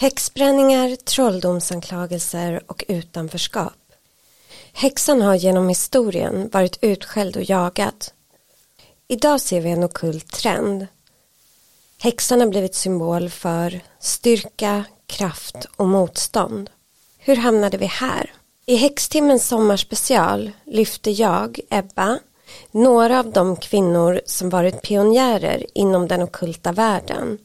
Häxbränningar, trolldomsanklagelser och utanförskap. Häxan har genom historien varit utskälld och jagad. Idag ser vi en okult trend. Häxan har blivit symbol för styrka, kraft och motstånd. Hur hamnade vi här? I Häxtimmens sommarspecial lyfter jag, Ebba, några av de kvinnor som varit pionjärer inom den okulta världen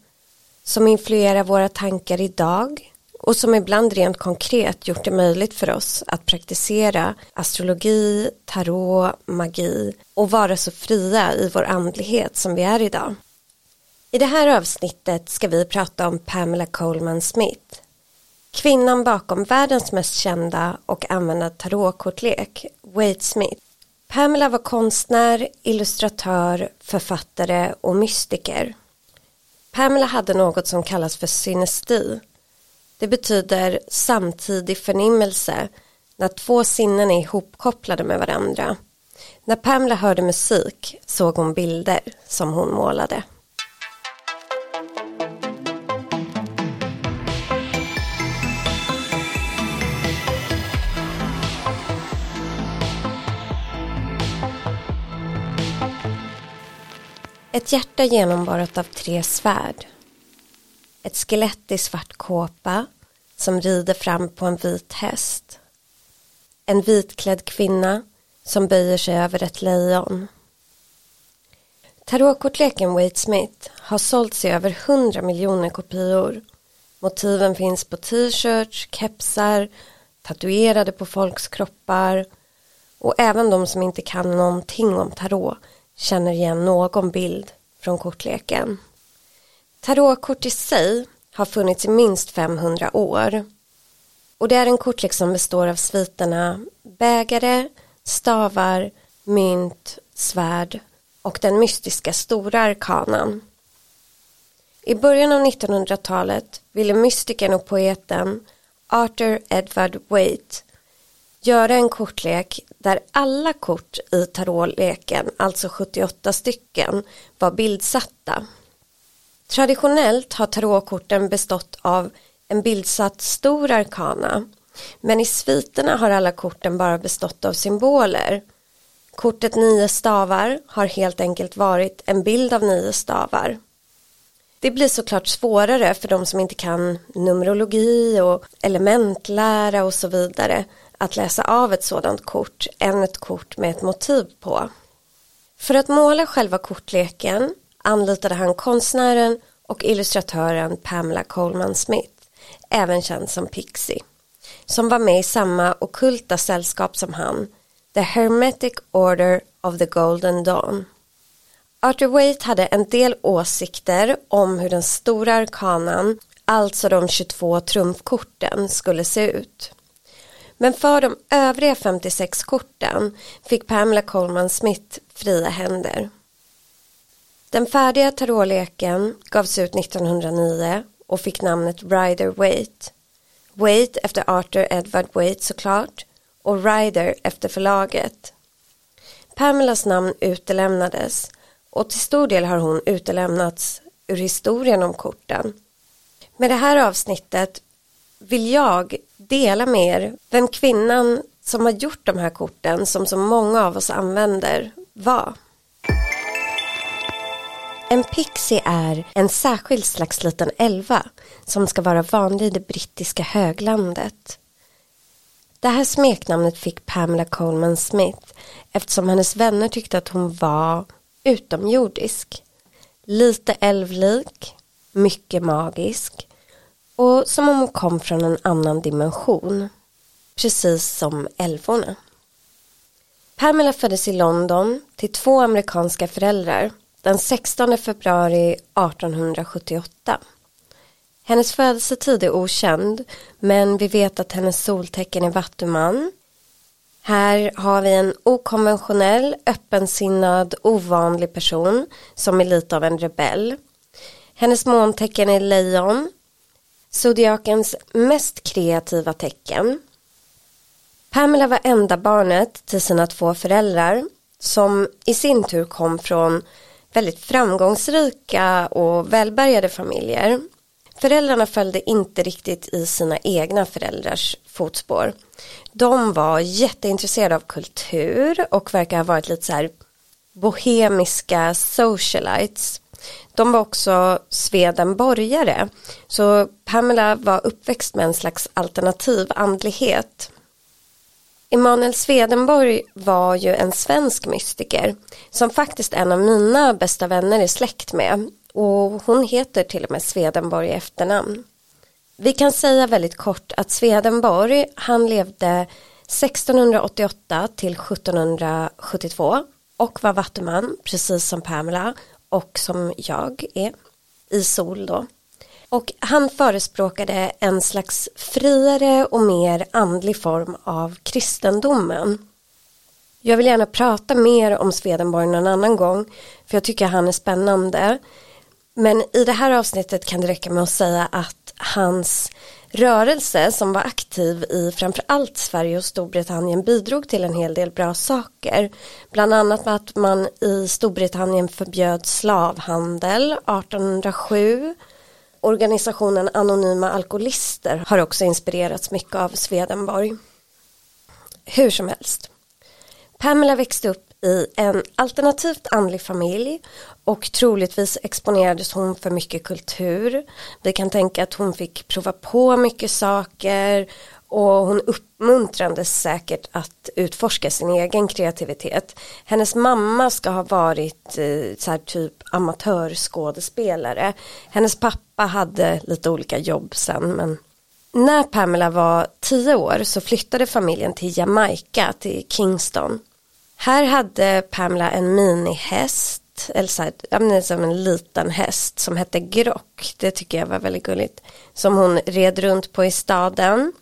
som influerar våra tankar idag och som ibland rent konkret gjort det möjligt för oss att praktisera astrologi, tarot, magi och vara så fria i vår andlighet som vi är idag. I det här avsnittet ska vi prata om Pamela Coleman Smith. Kvinnan bakom världens mest kända och använda tarotkortlek, Wade Smith. Pamela var konstnär, illustratör, författare och mystiker. Pamela hade något som kallas för synesti. Det betyder samtidig förnimmelse när två sinnen är ihopkopplade med varandra. När Pamela hörde musik såg hon bilder som hon målade. Ett hjärta genomborrat av tre svärd. Ett skelett i svart kåpa som rider fram på en vit häst. En vitklädd kvinna som böjer sig över ett lejon. Tarotkortleken Wade Smith har sålts i över 100 miljoner kopior. Motiven finns på t-shirts, kepsar, tatuerade på folks kroppar och även de som inte kan någonting om tarot känner igen någon bild från kortleken. Tarotkort i sig har funnits i minst 500 år och det är en kortlek som består av sviterna bägare, stavar, mynt, svärd och den mystiska stora arkanan. I början av 1900-talet ville mystikern och poeten Arthur Edward Waite göra en kortlek där alla kort i tarotleken, alltså 78 stycken, var bildsatta. Traditionellt har tarotkorten bestått av en bildsatt stor arkana men i sviterna har alla korten bara bestått av symboler. Kortet nio stavar har helt enkelt varit en bild av nio stavar. Det blir såklart svårare för de som inte kan numerologi och elementlära och så vidare att läsa av ett sådant kort än ett kort med ett motiv på. För att måla själva kortleken anlitade han konstnären och illustratören Pamela Coleman Smith, även känd som Pixie, som var med i samma okulta sällskap som han, The Hermetic Order of the Golden Dawn. Arthur Waite hade en del åsikter om hur den stora arkanan, alltså de 22 trumfkorten, skulle se ut. Men för de övriga 56 korten fick Pamela Coleman Smith fria händer. Den färdiga tarotleken gavs ut 1909 och fick namnet Rider Waite. Waite efter Arthur Edward Waite såklart och Rider efter förlaget. Pamelas namn utelämnades och till stor del har hon utelämnats ur historien om korten. Med det här avsnittet vill jag dela med er vem kvinnan som har gjort de här korten som så många av oss använder var. En pixie är en särskild slags liten elva som ska vara vanlig i det brittiska höglandet. Det här smeknamnet fick Pamela Coleman Smith eftersom hennes vänner tyckte att hon var utomjordisk. Lite älvlik, mycket magisk och som om hon kom från en annan dimension. Precis som älvorna. Pamela föddes i London till två amerikanska föräldrar den 16 februari 1878. Hennes födelsetid är okänd men vi vet att hennes soltecken är vattuman. Här har vi en okonventionell, öppensinnad, ovanlig person som är lite av en rebell. Hennes måntecken är lejon Zodiakens mest kreativa tecken. Pamela var enda barnet till sina två föräldrar som i sin tur kom från väldigt framgångsrika och välbärgade familjer. Föräldrarna följde inte riktigt i sina egna föräldrars fotspår. De var jätteintresserade av kultur och verkar ha varit lite så här bohemiska socialites. De var också svedenborgare Så Pamela var uppväxt med en slags alternativ andlighet. Emanuel Swedenborg var ju en svensk mystiker som faktiskt en av mina bästa vänner är släkt med och hon heter till och med Swedenborg i efternamn. Vi kan säga väldigt kort att Swedenborg han levde 1688 till 1772 och var vattuman precis som Pamela och som jag är i sol då. Och han förespråkade en slags friare och mer andlig form av kristendomen. Jag vill gärna prata mer om Swedenborg någon annan gång för jag tycker han är spännande. Men i det här avsnittet kan det räcka med att säga att hans rörelse som var aktiv i framförallt Sverige och Storbritannien bidrog till en hel del bra saker. Bland annat med att man i Storbritannien förbjöd slavhandel 1807. Organisationen Anonyma Alkoholister har också inspirerats mycket av Swedenborg. Hur som helst. Pamela växte upp i en alternativt andlig familj och troligtvis exponerades hon för mycket kultur. Vi kan tänka att hon fick prova på mycket saker och hon uppmuntrades säkert att utforska sin egen kreativitet. Hennes mamma ska ha varit eh, så här typ amatörskådespelare. Hennes pappa hade lite olika jobb sen men när Pamela var tio år så flyttade familjen till Jamaica, till Kingston. Här hade Pamela en minihäst, eller så här, som en liten häst som hette Grock. Det tycker jag var väldigt gulligt. Som hon red runt på i staden.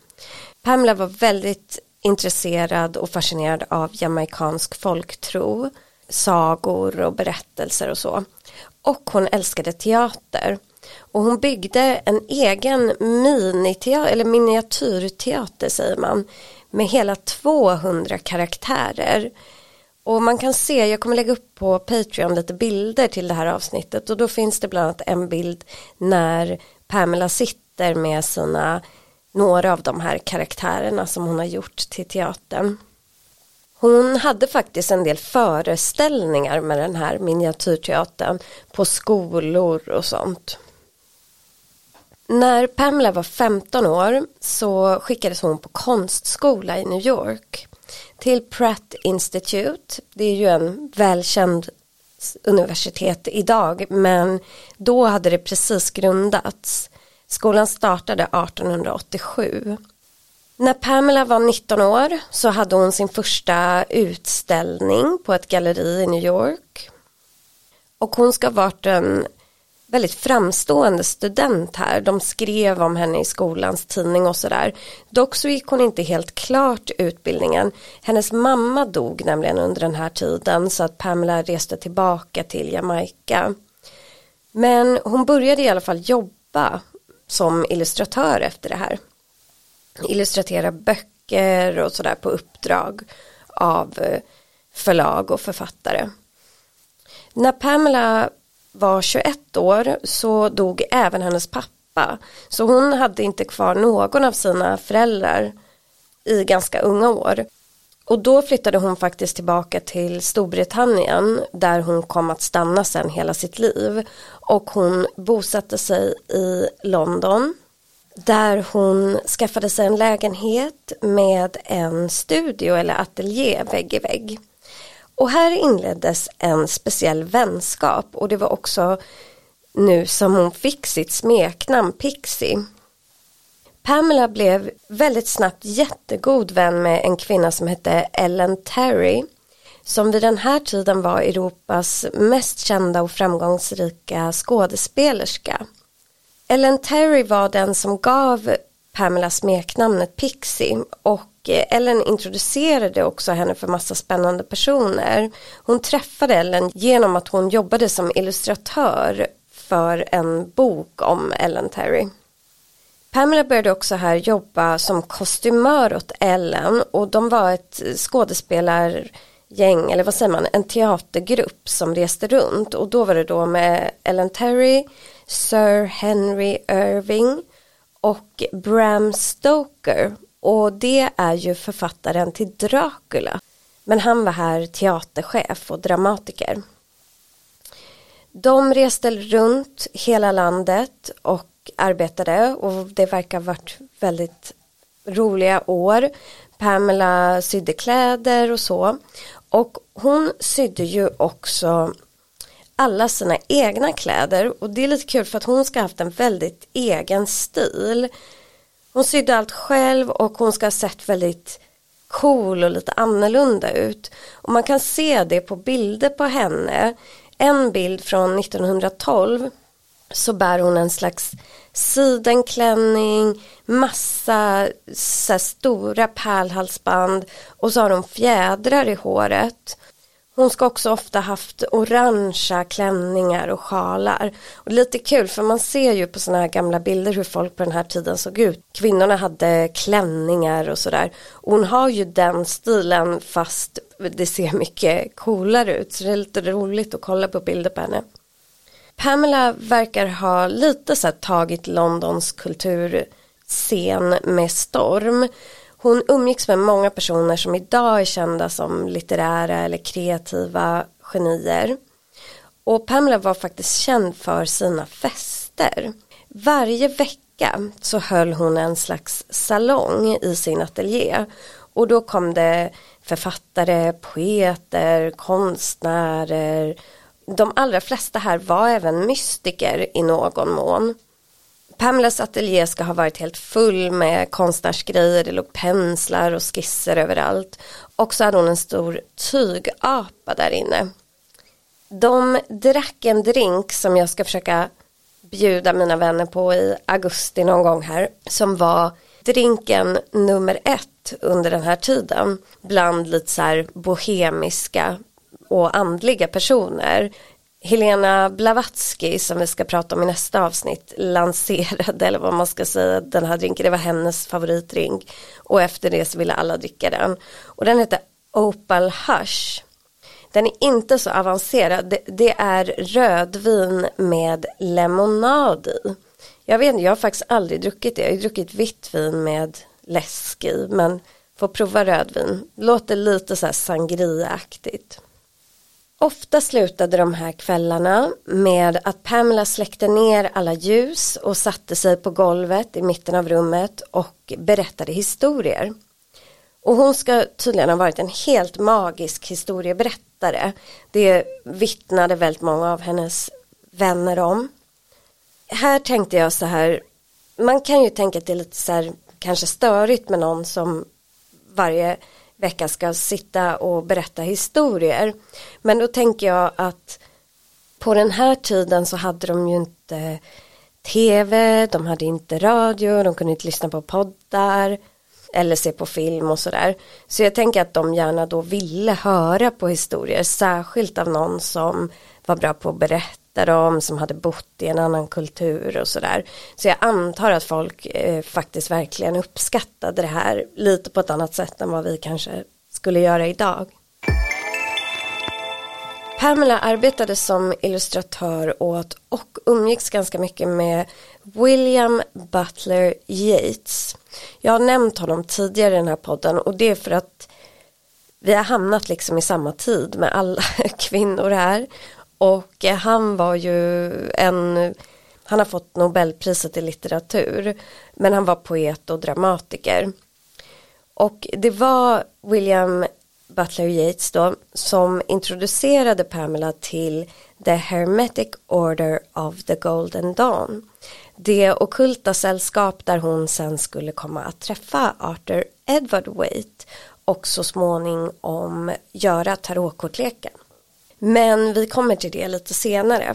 Pamela var väldigt intresserad och fascinerad av jamaikansk folktro, sagor och berättelser och så. Och hon älskade teater. Och hon byggde en egen miniteater, eller miniatyrteater säger man, med hela 200 karaktärer och man kan se, jag kommer lägga upp på Patreon lite bilder till det här avsnittet och då finns det bland annat en bild när Pamela sitter med sina, några av de här karaktärerna som hon har gjort till teatern. Hon hade faktiskt en del föreställningar med den här miniatyrteatern på skolor och sånt. När Pamela var 15 år så skickades hon på konstskola i New York till Pratt Institute. Det är ju en välkänd universitet idag men då hade det precis grundats. Skolan startade 1887. När Pamela var 19 år så hade hon sin första utställning på ett galleri i New York. Och hon ska ha varit en väldigt framstående student här. De skrev om henne i skolans tidning och sådär. Dock så gick hon inte helt klart utbildningen. Hennes mamma dog nämligen under den här tiden så att Pamela reste tillbaka till Jamaica. Men hon började i alla fall jobba som illustratör efter det här. Illustrera böcker och sådär på uppdrag av eh, förlag och författare. När Pamela var 21 år så dog även hennes pappa. Så hon hade inte kvar någon av sina föräldrar i ganska unga år. Och då flyttade hon faktiskt tillbaka till Storbritannien där hon kom att stanna sen hela sitt liv. Och hon bosatte sig i London där hon skaffade sig en lägenhet med en studio eller ateljé vägg i vägg. Och här inleddes en speciell vänskap och det var också nu som hon fick sitt smeknamn Pixie. Pamela blev väldigt snabbt jättegod vän med en kvinna som hette Ellen Terry som vid den här tiden var Europas mest kända och framgångsrika skådespelerska. Ellen Terry var den som gav Pamela smeknamnet Pixie och och eh, Ellen introducerade också henne för massa spännande personer. Hon träffade Ellen genom att hon jobbade som illustratör för en bok om Ellen Terry. Pamela började också här jobba som kostymör åt Ellen och de var ett skådespelargäng, eller vad säger man, en teatergrupp som reste runt och då var det då med Ellen Terry, Sir Henry Irving och Bram Stoker och det är ju författaren till Dracula. Men han var här teaterchef och dramatiker. De reste runt hela landet och arbetade och det verkar ha varit väldigt roliga år. Pamela sydde kläder och så. Och hon sydde ju också alla sina egna kläder och det är lite kul för att hon ska ha haft en väldigt egen stil. Hon sydde allt själv och hon ska ha sett väldigt cool och lite annorlunda ut. Och man kan se det på bilder på henne. En bild från 1912 så bär hon en slags sidenklänning, massa så stora pärlhalsband och så har hon fjädrar i håret. Hon ska också ofta haft orangea klänningar och sjalar. Och lite kul för man ser ju på sådana här gamla bilder hur folk på den här tiden såg ut. Kvinnorna hade klänningar och sådär. hon har ju den stilen fast det ser mycket coolare ut. Så det är lite roligt att kolla på bilder på henne. Pamela verkar ha lite så här tagit Londons kulturscen med storm. Hon umgicks med många personer som idag är kända som litterära eller kreativa genier. Och Pamela var faktiskt känd för sina fester. Varje vecka så höll hon en slags salong i sin ateljé. Och då kom det författare, poeter, konstnärer. De allra flesta här var även mystiker i någon mån. Pamelas ateljé ska ha varit helt full med konstnärsgrejer, det låg penslar och skisser överallt. Och så hade hon en stor tygapa där inne. De drack en drink som jag ska försöka bjuda mina vänner på i augusti någon gång här. Som var drinken nummer ett under den här tiden. Bland lite så här bohemiska och andliga personer. Helena Blavatsky som vi ska prata om i nästa avsnitt lanserade eller vad man ska säga den här drinken, det var hennes favoritdrink. Och efter det så ville alla dricka den. Och den heter Opal Hush. Den är inte så avancerad, det, det är rödvin med lemonad i. Jag vet inte, jag har faktiskt aldrig druckit det, jag har druckit vitt vin med läsk i men får prova rödvin, låter lite så här sangriaaktigt Ofta slutade de här kvällarna med att Pamela släckte ner alla ljus och satte sig på golvet i mitten av rummet och berättade historier. Och hon ska tydligen ha varit en helt magisk historieberättare. Det vittnade väldigt många av hennes vänner om. Här tänkte jag så här, man kan ju tänka att det är lite så här kanske störigt med någon som varje vecka ska sitta och berätta historier. Men då tänker jag att på den här tiden så hade de ju inte tv, de hade inte radio, de kunde inte lyssna på poddar eller se på film och sådär. Så jag tänker att de gärna då ville höra på historier, särskilt av någon som var bra på att berätta dem, som hade bott i en annan kultur och sådär. Så jag antar att folk eh, faktiskt verkligen uppskattade det här lite på ett annat sätt än vad vi kanske skulle göra idag. Pamela arbetade som illustratör åt och umgicks ganska mycket med William Butler Yeats. Jag har nämnt honom tidigare i den här podden och det är för att vi har hamnat liksom i samma tid med alla kvinnor här och eh, han var ju en, han har fått Nobelpriset i litteratur, men han var poet och dramatiker. Och det var William Butler Yeats då som introducerade Pamela till The Hermetic Order of the Golden Dawn. Det okulta sällskap där hon sen skulle komma att träffa Arthur Edward Waite och så småningom göra tarotkortleken. Men vi kommer till det lite senare.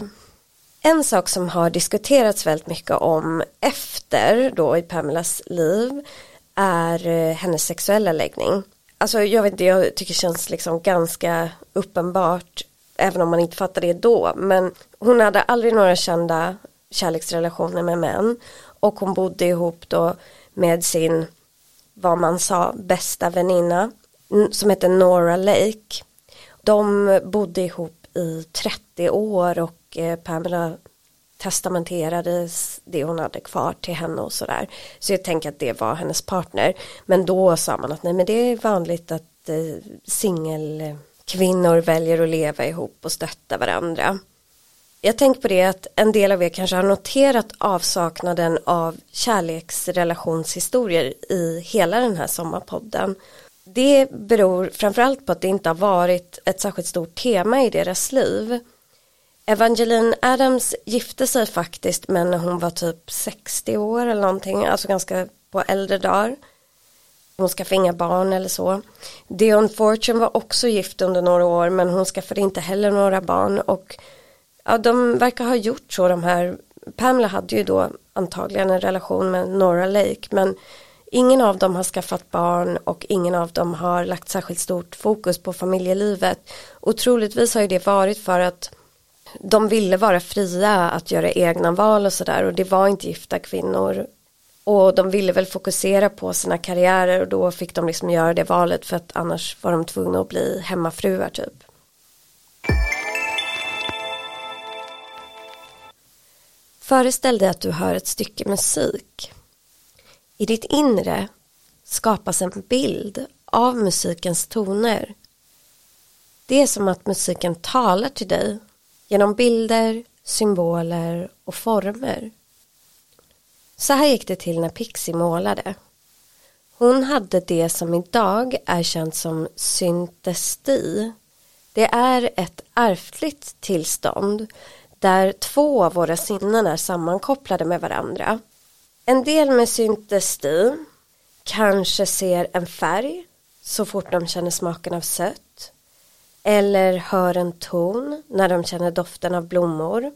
En sak som har diskuterats väldigt mycket om efter då i Pamelas liv är eh, hennes sexuella läggning. Alltså jag vet inte, jag tycker det känns liksom ganska uppenbart även om man inte fattar det då men hon hade aldrig några kända kärleksrelationer med män och hon bodde ihop då med sin vad man sa bästa väninna som hette Nora Lake de bodde ihop i 30 år och eh, Pamela testamenterade det hon hade kvar till henne och sådär. Så jag tänker att det var hennes partner. Men då sa man att nej men det är vanligt att eh, singelkvinnor väljer att leva ihop och stötta varandra. Jag tänker på det att en del av er kanske har noterat avsaknaden av kärleksrelationshistorier i hela den här sommarpodden. Det beror framförallt på att det inte har varit ett särskilt stort tema i deras liv. Evangeline Adams gifte sig faktiskt men när hon var typ 60 år eller någonting, alltså ganska på äldre dagar. Hon skaffade inga barn eller så. Dion Fortune var också gift under några år men hon skaffade inte heller några barn och ja, de verkar ha gjort så de här. Pamela hade ju då antagligen en relation med Nora Lake men ingen av dem har skaffat barn och ingen av dem har lagt särskilt stort fokus på familjelivet. Och troligtvis har ju det varit för att de ville vara fria att göra egna val och sådär och det var inte gifta kvinnor och de ville väl fokusera på sina karriärer och då fick de liksom göra det valet för att annars var de tvungna att bli hemmafruar typ. Föreställ dig att du hör ett stycke musik. I ditt inre skapas en bild av musikens toner. Det är som att musiken talar till dig genom bilder, symboler och former. Så här gick det till när Pixie målade. Hon hade det som idag är känt som syntesti. Det är ett ärftligt tillstånd där två av våra sinnen är sammankopplade med varandra. En del med syntesti kanske ser en färg så fort de känner smaken av sött eller hör en ton när de känner doften av blommor.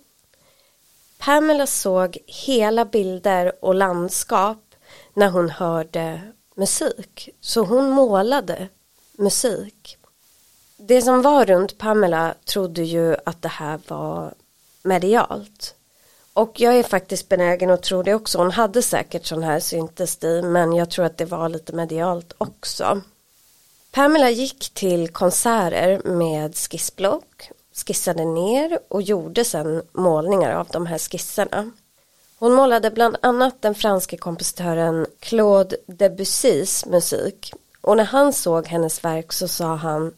Pamela såg hela bilder och landskap när hon hörde musik. Så hon målade musik. Det som var runt Pamela trodde ju att det här var medialt. Och jag är faktiskt benägen att tro det också. Hon hade säkert sån här syntesti men jag tror att det var lite medialt också. Pamela gick till konserter med skissblock, skissade ner och gjorde sedan målningar av de här skisserna. Hon målade bland annat den franske kompositören Claude Debussys musik och när han såg hennes verk så sa han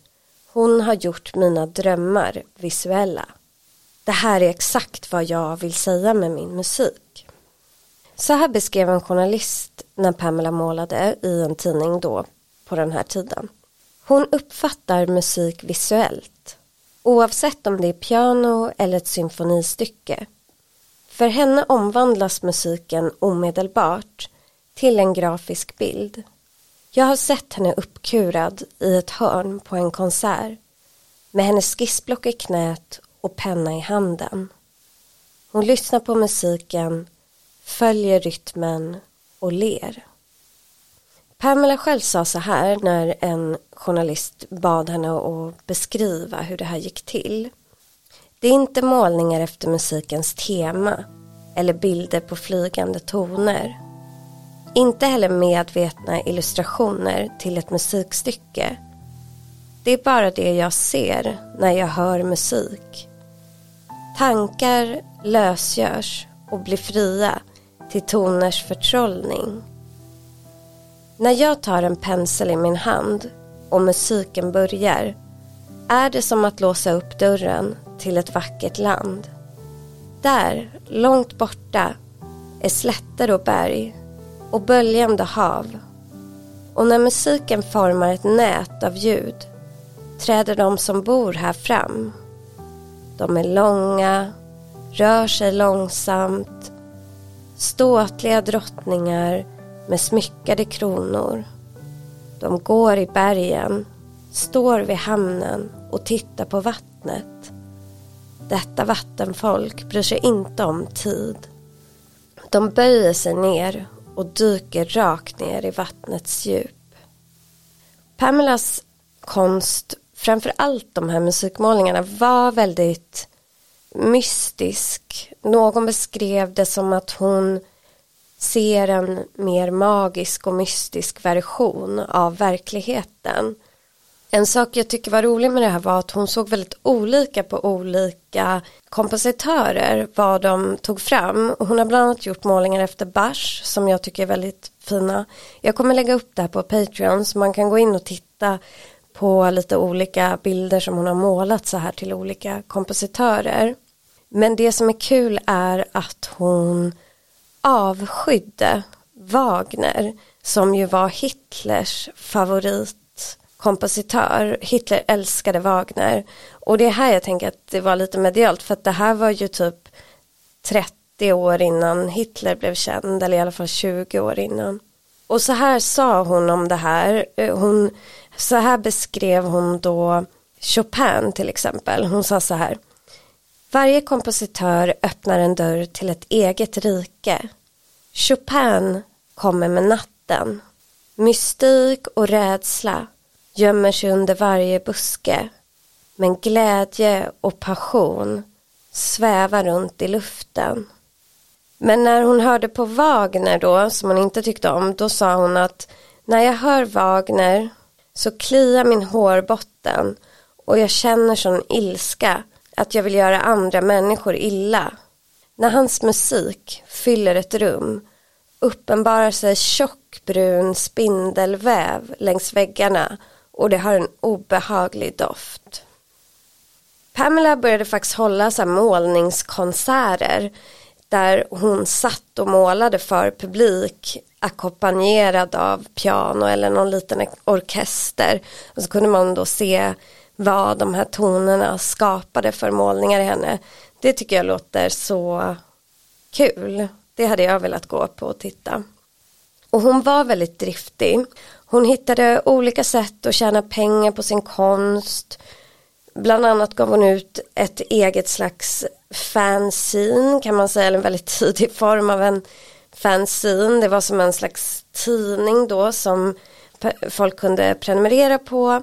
Hon har gjort mina drömmar visuella. Det här är exakt vad jag vill säga med min musik. Så här beskrev en journalist när Pamela målade i en tidning då på den här tiden. Hon uppfattar musik visuellt, oavsett om det är piano eller ett symfonistycke. För henne omvandlas musiken omedelbart till en grafisk bild. Jag har sett henne uppkurad i ett hörn på en konsert med hennes skissblock i knät och penna i handen. Hon lyssnar på musiken, följer rytmen och ler. Pamela själv sa så här när en journalist bad henne att beskriva hur det här gick till. Det är inte målningar efter musikens tema eller bilder på flygande toner. Inte heller medvetna illustrationer till ett musikstycke. Det är bara det jag ser när jag hör musik. Tankar lösgörs och blir fria till toners förtrollning. När jag tar en pensel i min hand och musiken börjar är det som att låsa upp dörren till ett vackert land. Där, långt borta, är slätter och berg och böljande hav. Och när musiken formar ett nät av ljud träder de som bor här fram. De är långa, rör sig långsamt, ståtliga drottningar med smyckade kronor. De går i bergen, står vid hamnen och tittar på vattnet. Detta vattenfolk bryr sig inte om tid. De böjer sig ner och dyker rakt ner i vattnets djup. Pamelas konst, framför allt de här musikmålningarna, var väldigt mystisk. Någon beskrev det som att hon ser en mer magisk och mystisk version av verkligheten. En sak jag tycker var rolig med det här var att hon såg väldigt olika på olika kompositörer vad de tog fram. Hon har bland annat gjort målningar efter Bach som jag tycker är väldigt fina. Jag kommer lägga upp det här på Patreon så man kan gå in och titta på lite olika bilder som hon har målat så här till olika kompositörer. Men det som är kul är att hon avskydde Wagner som ju var Hitlers favoritkompositör. Hitler älskade Wagner. Och det är här jag tänker att det var lite medialt för att det här var ju typ 30 år innan Hitler blev känd eller i alla fall 20 år innan. Och så här sa hon om det här. Eh, hon, så här beskrev hon då Chopin till exempel. Hon sa så här. Varje kompositör öppnar en dörr till ett eget rike. Chopin kommer med natten. Mystik och rädsla gömmer sig under varje buske. Men glädje och passion svävar runt i luften. Men när hon hörde på Wagner då, som hon inte tyckte om, då sa hon att när jag hör Wagner så kliar min hårbotten och jag känner sån ilska att jag vill göra andra människor illa. När hans musik fyller ett rum uppenbarar sig tjock brun spindelväv längs väggarna och det har en obehaglig doft. Pamela började faktiskt hålla så målningskonserter där hon satt och målade för publik ackompanjerad av piano eller någon liten orkester och så kunde man då se vad de här tonerna skapade för målningar i henne. Det tycker jag låter så kul. Det hade jag velat gå på och titta. Och hon var väldigt driftig. Hon hittade olika sätt att tjäna pengar på sin konst. Bland annat gav hon ut ett eget slags fanzine kan man säga, eller en väldigt tidig form av en fanzine. Det var som en slags tidning då som folk kunde prenumerera på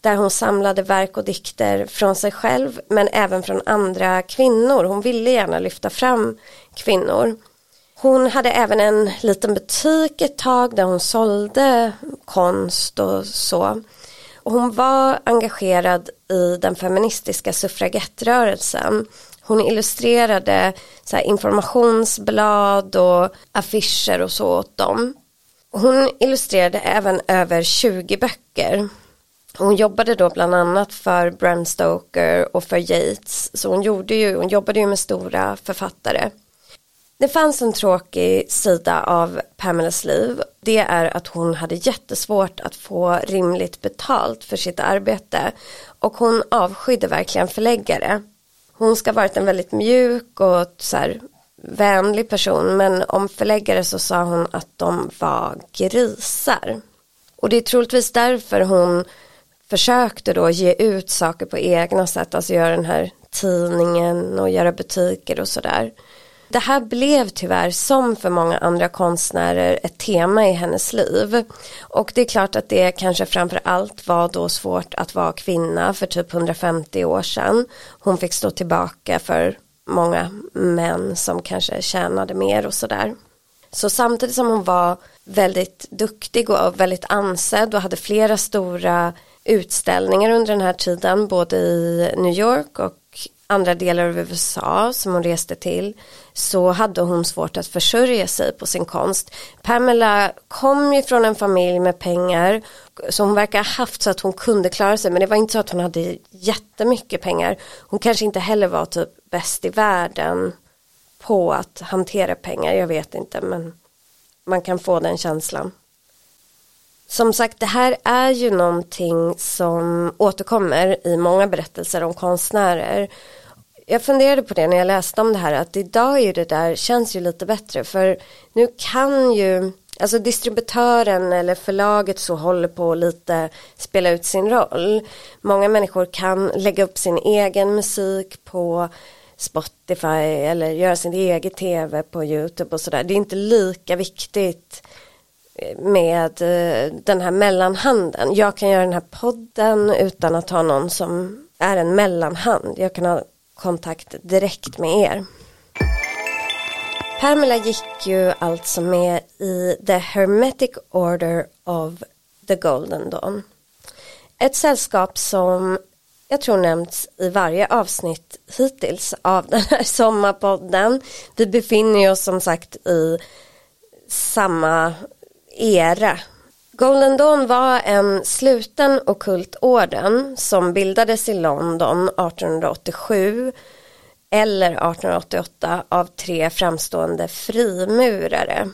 där hon samlade verk och dikter från sig själv men även från andra kvinnor. Hon ville gärna lyfta fram kvinnor. Hon hade även en liten butik ett tag där hon sålde konst och så. hon var engagerad i den feministiska suffragettrörelsen. Hon illustrerade så informationsblad och affischer och så åt dem. Hon illustrerade även över 20 böcker. Hon jobbade då bland annat för Bram Stoker och för Yates. Så hon, gjorde ju, hon jobbade ju med stora författare. Det fanns en tråkig sida av Pamelas liv. Det är att hon hade jättesvårt att få rimligt betalt för sitt arbete. Och hon avskydde verkligen förläggare. Hon ska ha varit en väldigt mjuk och så här, vänlig person. Men om förläggare så sa hon att de var grisar. Och det är troligtvis därför hon försökte då ge ut saker på egna sätt. Alltså göra den här tidningen och göra butiker och sådär. Det här blev tyvärr som för många andra konstnärer ett tema i hennes liv. Och det är klart att det kanske framför allt var då svårt att vara kvinna för typ 150 år sedan. Hon fick stå tillbaka för många män som kanske tjänade mer och sådär. Så samtidigt som hon var väldigt duktig och väldigt ansedd och hade flera stora utställningar under den här tiden både i New York och andra delar av USA som hon reste till så hade hon svårt att försörja sig på sin konst. Pamela kom ju från en familj med pengar så hon verkar ha haft så att hon kunde klara sig men det var inte så att hon hade jättemycket pengar. Hon kanske inte heller var typ bäst i världen på att hantera pengar, jag vet inte men man kan få den känslan. Som sagt, det här är ju någonting som återkommer i många berättelser om konstnärer. Jag funderade på det när jag läste om det här att idag är ju det där känns ju lite bättre för nu kan ju Alltså distributören eller förlaget så håller på att lite spela ut sin roll. Många människor kan lägga upp sin egen musik på Spotify eller göra sin egen tv på YouTube och sådär. Det är inte lika viktigt med eh, den här mellanhanden. Jag kan göra den här podden utan att ha någon som är en mellanhand. Jag kan ha kontakt direkt med er. Pamela gick ju alltså med i The Hermetic Order of the Golden Dawn. Ett sällskap som jag tror nämnts i varje avsnitt hittills av den här sommarpodden. Vi befinner oss som sagt i samma era. Golden Dawn var en sluten okult orden som bildades i London 1887 eller 1888 av tre framstående frimurare.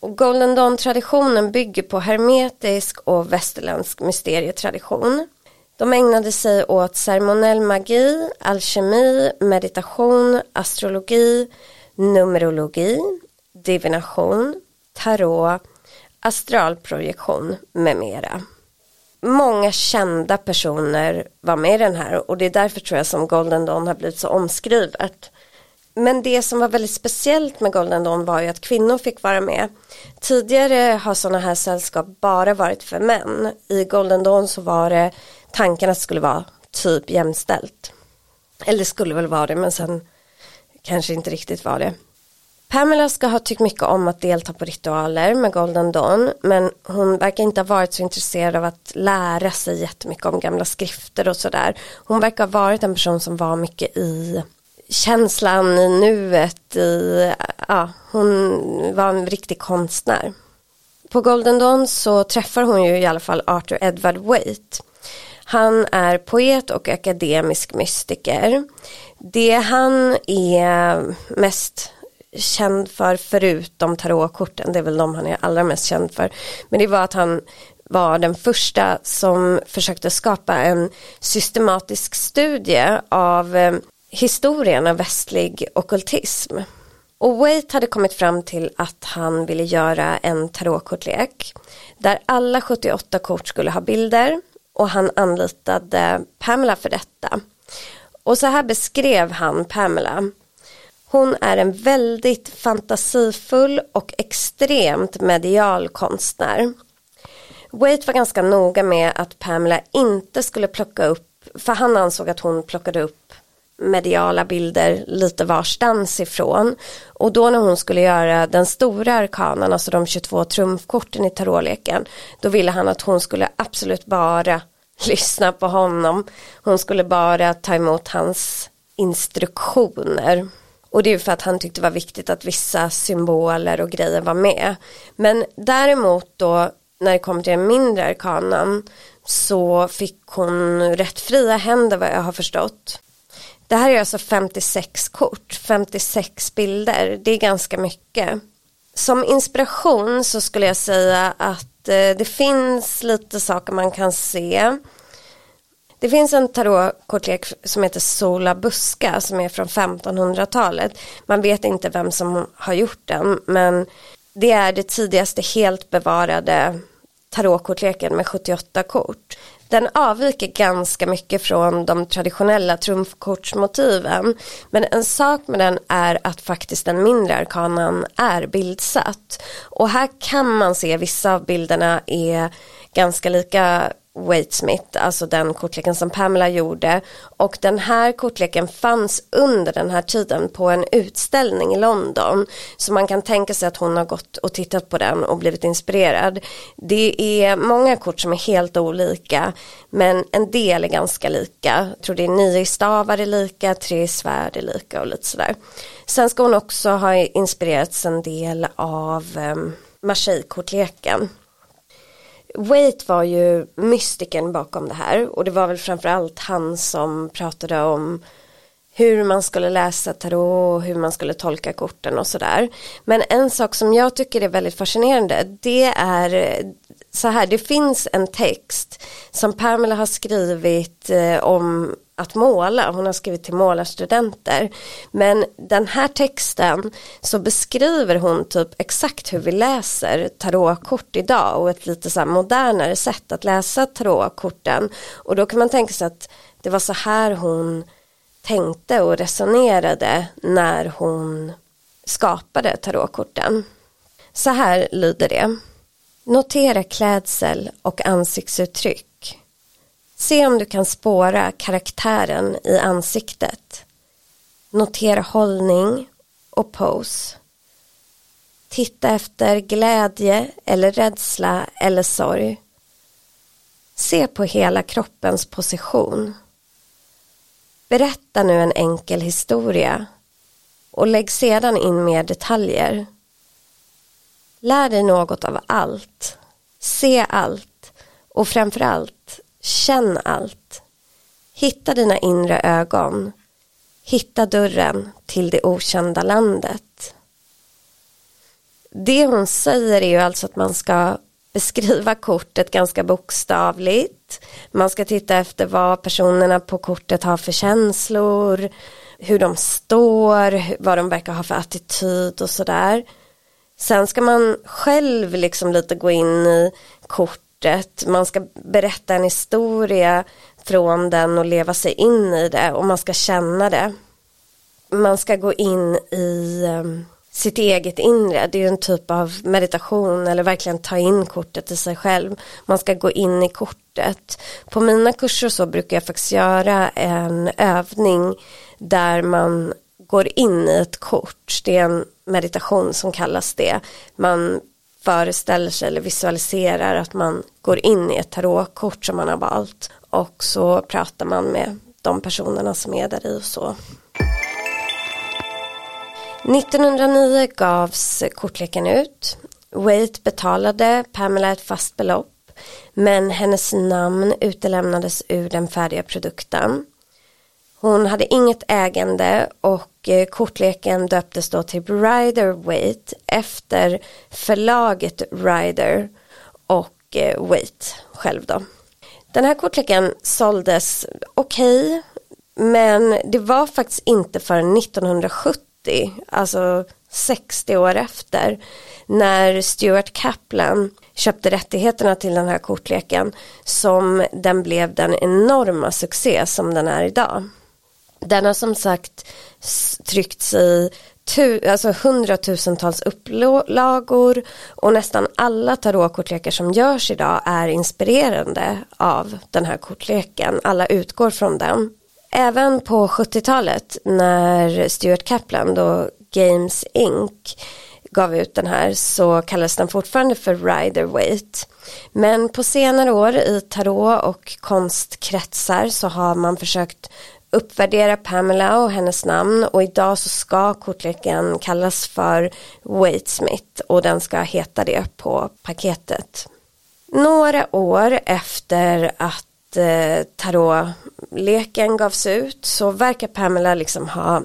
Och Golden Dawn-traditionen bygger på hermetisk och västerländsk mysterietradition. De ägnade sig åt ceremoniell magi, alkemi, meditation, astrologi, numerologi, divination, tarot, astralprojektion med mera. Många kända personer var med i den här och det är därför tror jag som Golden Dawn har blivit så omskrivet. Men det som var väldigt speciellt med Golden Dawn var ju att kvinnor fick vara med. Tidigare har sådana här sällskap bara varit för män. I Golden Dawn så var det tanken att det skulle vara typ jämställt. Eller det skulle väl vara det men sen kanske inte riktigt var det. Pamela ska ha tyckt mycket om att delta på ritualer med Golden Dawn men hon verkar inte ha varit så intresserad av att lära sig jättemycket om gamla skrifter och sådär. Hon verkar ha varit en person som var mycket i känslan i nuet, i, ja, hon var en riktig konstnär. På Golden Dawn så träffar hon ju i alla fall Arthur Edward Waite. Han är poet och akademisk mystiker. Det han är mest känd för förutom tarotkorten, det är väl de han är allra mest känd för. Men det var att han var den första som försökte skapa en systematisk studie av eh, historien av västlig okultism. Och Waite hade kommit fram till att han ville göra en tarotkortlek där alla 78 kort skulle ha bilder och han anlitade Pamela för detta. Och så här beskrev han Pamela. Hon är en väldigt fantasifull och extremt medial konstnär. Waite var ganska noga med att Pamela inte skulle plocka upp, för han ansåg att hon plockade upp mediala bilder lite varstans ifrån. Och då när hon skulle göra den stora arkanan, alltså de 22 trumfkorten i tarotleken, då ville han att hon skulle absolut bara lyssna på honom. Hon skulle bara ta emot hans instruktioner. Och det är för att han tyckte det var viktigt att vissa symboler och grejer var med. Men däremot då när det kom till den mindre arkanan så fick hon rätt fria händer vad jag har förstått. Det här är alltså 56 kort, 56 bilder, det är ganska mycket. Som inspiration så skulle jag säga att eh, det finns lite saker man kan se. Det finns en tarotkortlek som heter Sola Buska som är från 1500-talet. Man vet inte vem som har gjort den men det är det tidigaste helt bevarade tarotkortleken med 78 kort. Den avviker ganska mycket från de traditionella trumfkortsmotiven. Men en sak med den är att faktiskt den mindre arkanan är bildsatt. Och här kan man se vissa av bilderna är ganska lika Waite alltså den kortleken som Pamela gjorde. Och den här kortleken fanns under den här tiden på en utställning i London. Så man kan tänka sig att hon har gått och tittat på den och blivit inspirerad. Det är många kort som är helt olika, men en del är ganska lika. Jag tror det är nio stavar är lika, tre svärd är lika och lite sådär. Sen ska hon också ha inspirerats en del av um, Marseille-kortleken. Wait var ju mystiken bakom det här och det var väl framförallt han som pratade om hur man skulle läsa tarot och hur man skulle tolka korten och sådär. Men en sak som jag tycker är väldigt fascinerande det är eh, så här, det finns en text som Pamela har skrivit eh, om att måla, hon har skrivit till målarstudenter. Men den här texten så beskriver hon typ exakt hur vi läser tarotkort idag och ett lite så här modernare sätt att läsa tarotkorten. Och då kan man tänka sig att det var så här hon tänkte och resonerade när hon skapade tarotkorten. Så här lyder det. Notera klädsel och ansiktsuttryck. Se om du kan spåra karaktären i ansiktet. Notera hållning och pose. Titta efter glädje eller rädsla eller sorg. Se på hela kroppens position. Berätta nu en enkel historia och lägg sedan in mer detaljer. Lär dig något av allt. Se allt och framförallt känn allt. Hitta dina inre ögon. Hitta dörren till det okända landet. Det hon säger är ju alltså att man ska beskriva kortet ganska bokstavligt. Man ska titta efter vad personerna på kortet har för känslor, hur de står, vad de verkar ha för attityd och sådär. Sen ska man själv liksom lite gå in i kort kortet, man ska berätta en historia från den och leva sig in i det och man ska känna det. Man ska gå in i ehm, sitt eget inre. Det är en typ av meditation eller verkligen ta in kortet i sig själv. Man ska gå in i kortet. På mina kurser så brukar jag faktiskt göra en övning där man går in i ett kort. Det är en meditation som kallas det. Man föreställer sig eller visualiserar att man går in i ett tarotkort som man har valt och så pratar man med de personerna som är där i och så. 1909 gavs kortleken ut. Wait betalade Pamela ett fast belopp men hennes namn utelämnades ur den färdiga produkten. Hon hade inget ägande och eh, kortleken döptes då till Rider Wait efter förlaget Rider och eh, Wait själv då. Den här kortleken såldes okej okay, men det var faktiskt inte förrän 1970 alltså 60 år efter, när Stuart Kaplan köpte rättigheterna till den här kortleken som den blev den enorma succé som den är idag. Den har som sagt tryckts i tu, alltså hundratusentals upplagor och nästan alla tarotkortlekar som görs idag är inspirerande av den här kortleken. Alla utgår från den även på 70-talet när Stuart Kaplan då Games Inc gav ut den här så kallades den fortfarande för Rider Waite. Men på senare år i tarot och konstkretsar så har man försökt uppvärdera Pamela och hennes namn och idag så ska kortleken kallas för Waitesmith och den ska heta det på paketet. Några år efter att eh, tarotleken gavs ut så verkar Pamela liksom ha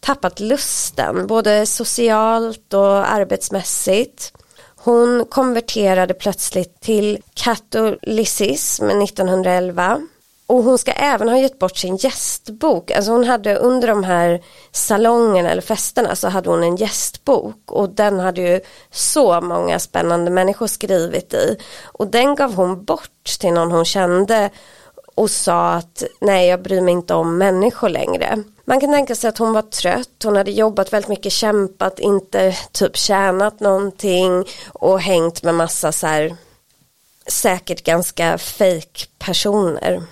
tappat lusten både socialt och arbetsmässigt. Hon konverterade plötsligt till katolicism 1911 och hon ska även ha gett bort sin gästbok. Alltså hon hade under de här salongerna eller festerna så hade hon en gästbok och den hade ju så många spännande människor skrivit i. Och den gav hon bort till någon hon kände och sa att nej jag bryr mig inte om människor längre. Man kan tänka sig att hon var trött, hon hade jobbat väldigt mycket, kämpat, inte typ tjänat någonting och hängt med massa så här säkert ganska fake personer.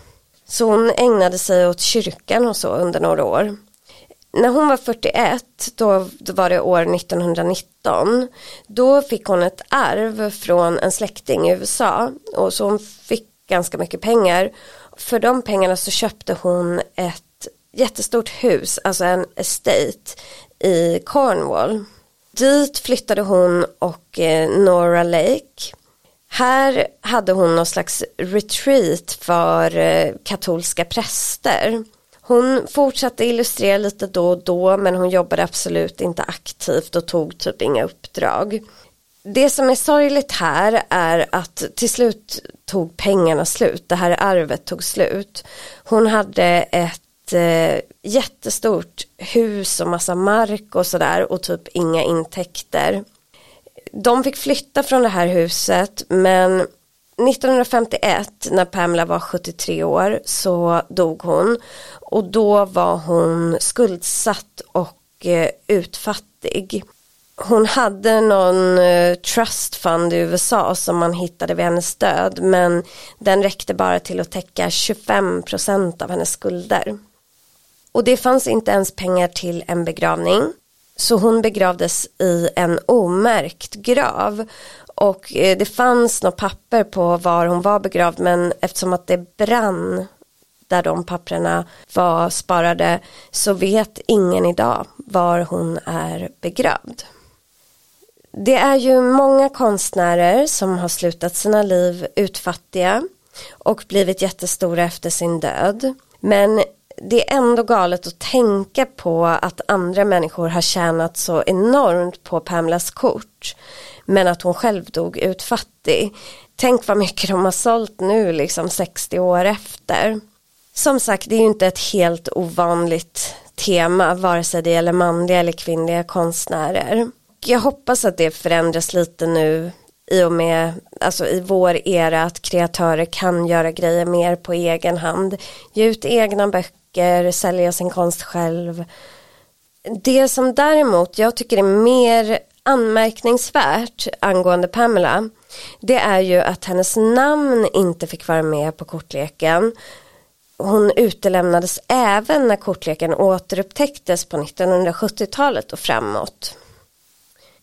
Så hon ägnade sig åt kyrkan och så under några år. När hon var 41, då, då var det år 1919, då fick hon ett arv från en släkting i USA och så hon fick ganska mycket pengar. För de pengarna så köpte hon ett jättestort hus, alltså en estate i Cornwall. Dit flyttade hon och eh, Nora Lake här hade hon någon slags retreat för eh, katolska präster. Hon fortsatte illustrera lite då och då men hon jobbade absolut inte aktivt och tog typ inga uppdrag. Det som är sorgligt här är att till slut tog pengarna slut, det här arvet tog slut. Hon hade ett eh, jättestort hus och massa mark och sådär och typ inga intäkter de fick flytta från det här huset men 1951 när Pamela var 73 år så dog hon och då var hon skuldsatt och eh, utfattig. Hon hade någon eh, trust fund i USA som man hittade vid hennes död men den räckte bara till att täcka 25% av hennes skulder. Och det fanns inte ens pengar till en begravning. Så hon begravdes i en omärkt grav. Och eh, det fanns något papper på var hon var begravd men eftersom att det brann där de papperna var sparade så vet ingen idag var hon är begravd. Det är ju många konstnärer som har slutat sina liv utfattiga och blivit jättestora efter sin död. Men det är ändå galet att tänka på att andra människor har tjänat så enormt på Pamlas kort. Men att hon själv dog utfattig. Tänk vad mycket de har sålt nu liksom 60 år efter. Som sagt, det är ju inte ett helt ovanligt tema, vare sig det gäller manliga eller kvinnliga konstnärer. Jag hoppas att det förändras lite nu i och med, alltså i vår era, att kreatörer kan göra grejer mer på egen hand. Ge ut egna böcker, sälja sin konst själv. Det som däremot jag tycker är mer anmärkningsvärt angående Pamela det är ju att hennes namn inte fick vara med på kortleken hon utelämnades även när kortleken återupptäcktes på 1970-talet och framåt.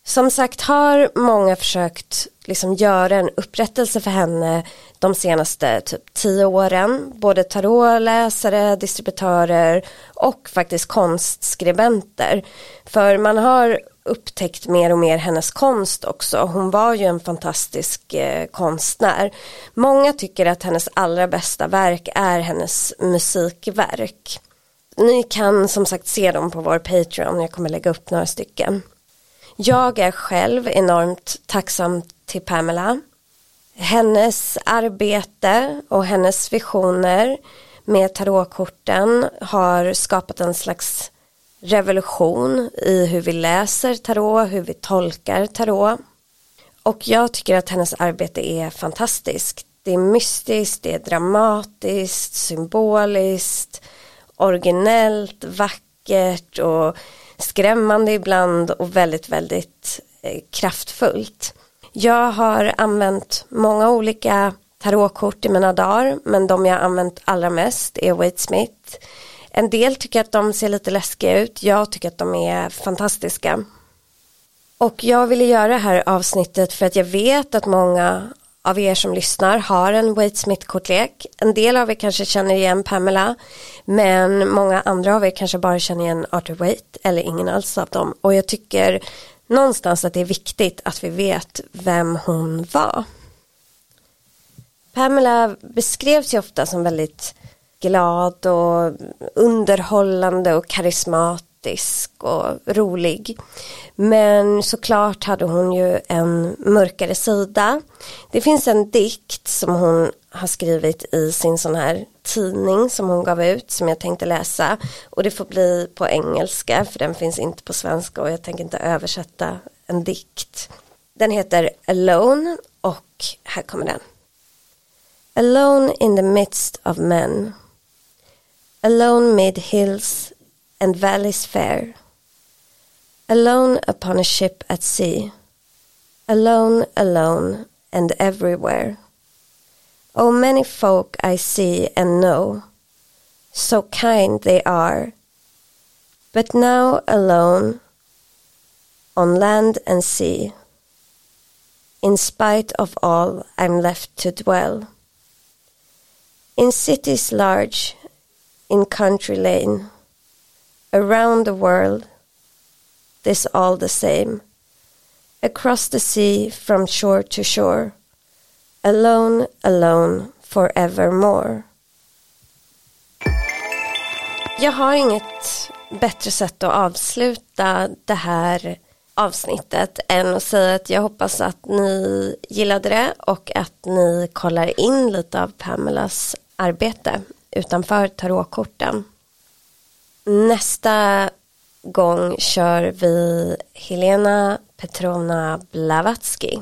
Som sagt har många försökt liksom göra en upprättelse för henne de senaste typ tio åren. Både tarotläsare, distributörer och faktiskt konstskribenter. För man har upptäckt mer och mer hennes konst också. Hon var ju en fantastisk eh, konstnär. Många tycker att hennes allra bästa verk är hennes musikverk. Ni kan som sagt se dem på vår Patreon, jag kommer lägga upp några stycken. Jag är själv enormt tacksam till Pamela. Hennes arbete och hennes visioner med tarotkorten har skapat en slags revolution i hur vi läser tarot, hur vi tolkar tarot. Och jag tycker att hennes arbete är fantastiskt. Det är mystiskt, det är dramatiskt, symboliskt, originellt, vackert och skrämmande ibland och väldigt, väldigt eh, kraftfullt. Jag har använt många olika tarotkort i mina dagar men de jag använt allra mest är Wade Smith en del tycker att de ser lite läskiga ut. Jag tycker att de är fantastiska. Och jag ville göra det här avsnittet för att jag vet att många av er som lyssnar har en Wade Smith-kortlek. En del av er kanske känner igen Pamela men många andra av er kanske bara känner igen Arthur Wade eller ingen alls av dem. Och jag tycker någonstans att det är viktigt att vi vet vem hon var. Pamela beskrevs ju ofta som väldigt glad och underhållande och karismatisk och rolig. Men såklart hade hon ju en mörkare sida. Det finns en dikt som hon har skrivit i sin sån här tidning som hon gav ut som jag tänkte läsa och det får bli på engelska för den finns inte på svenska och jag tänker inte översätta en dikt. Den heter Alone och här kommer den. Alone in the midst of men alone mid hills and valleys fair, alone upon a ship at sea, alone, alone, and everywhere. Oh, many folk I see and know, so kind they are, but now alone on land and sea. In spite of all, I'm left to dwell. In cities large in country lane, around the world, this all the same, across the sea from shore to shore, alone, alone, forevermore. Jag har inget bättre sätt att avsluta det här avsnittet än att säga att jag hoppas att ni gillade det och att ni kollar in lite av Pamelas arbete utanför tarotkorten. Nästa gång kör vi Helena Petrovna Blavatsky.